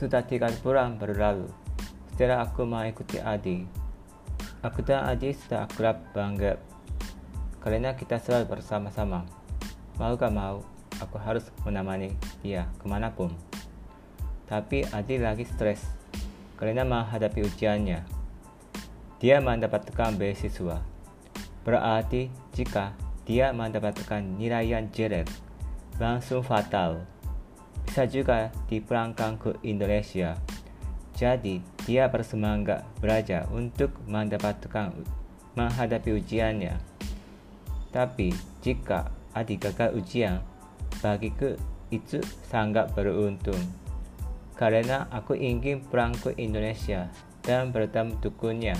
Sudah tiga bulan berlalu setelah aku mengikuti Adi. Aku dan Adi sudah akrab banget karena kita selalu bersama-sama. Mau gak mau, aku harus menemani dia ke mana pun. Tapi Adi lagi stres karena menghadapi ujiannya. Dia mendapatkan beasiswa. Berarti jika dia mendapatkan nilai yang jelek, langsung fatal bisa juga dipulangkan ke Indonesia. Jadi, dia bersemangat belajar untuk mendapatkan menghadapi ujiannya. Tapi, jika adik gagal ujian, bagiku itu sangat beruntung. Karena aku ingin pulang ke Indonesia dan bertemu dukunnya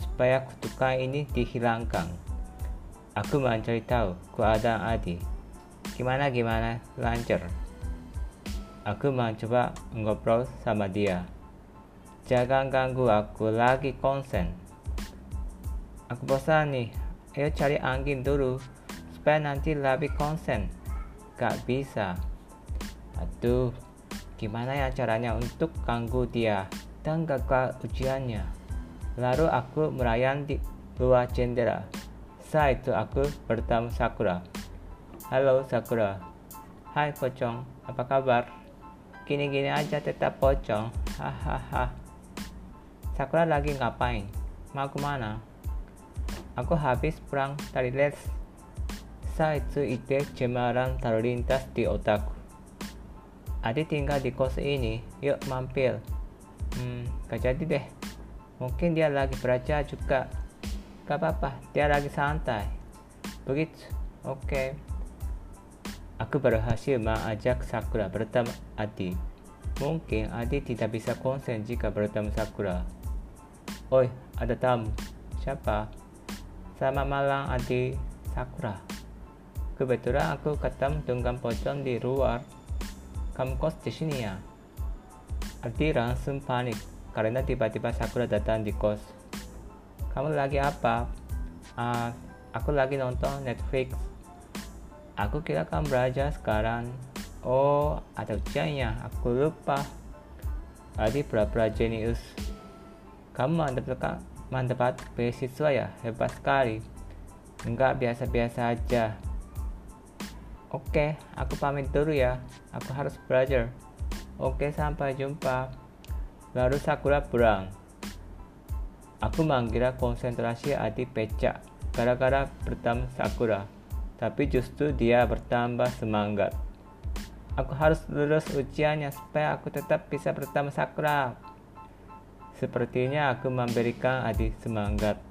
supaya kutukan ini dihilangkan. Aku mencari tahu keadaan adik. Gimana gimana lancar. Aku mencoba ngobrol sama dia. Jangan ganggu aku lagi konsen. Aku bosan nih. Ayo cari angin dulu supaya nanti lebih konsen. Gak bisa. Aduh, gimana ya caranya untuk ganggu dia dan gagal ujiannya. Lalu aku merayan di luar jendela. Saat itu aku bertemu Sakura. Halo Sakura. Hai Pocong, apa kabar? Gini-gini aja tetap pocong. Hahaha. Sakura lagi ngapain? Mau ke mana? Aku habis pulang dari les. Itu ide cemaran terlintas di otakku. Adi tinggal di kos ini, yuk mampir. Hmm, gak jadi deh. Mungkin dia lagi belajar juga. Gak apa-apa, dia lagi santai. Begitu, oke. Okay. Aku berhasil mengajak Sakura bertemu Adi. Mungkin Adi tidak bisa konsen jika bertemu Sakura. Oi, ada tamu. Siapa? Selamat malam Adi Sakura. Kebetulan aku ketemu dengan pocong di luar. Kamu kos di sini ya? Adi langsung panik karena tiba-tiba Sakura datang di kos. Kamu lagi apa? Uh, aku lagi nonton Netflix Aku kira kamu belajar sekarang. Oh, ada ujiannya. Aku lupa. Tadi pura-pura jenius. Kamu mendapatkan mendapat beasiswa ya? Hebat sekali. Enggak biasa-biasa aja. Oke, aku pamit dulu ya. Aku harus belajar. Oke, sampai jumpa. Lalu Sakura pulang. Aku mengira konsentrasi adik pecah gara-gara bertemu Sakura tapi justru dia bertambah semangat. Aku harus lulus ujiannya supaya aku tetap bisa bertemu Sakura. Sepertinya aku memberikan adik semangat.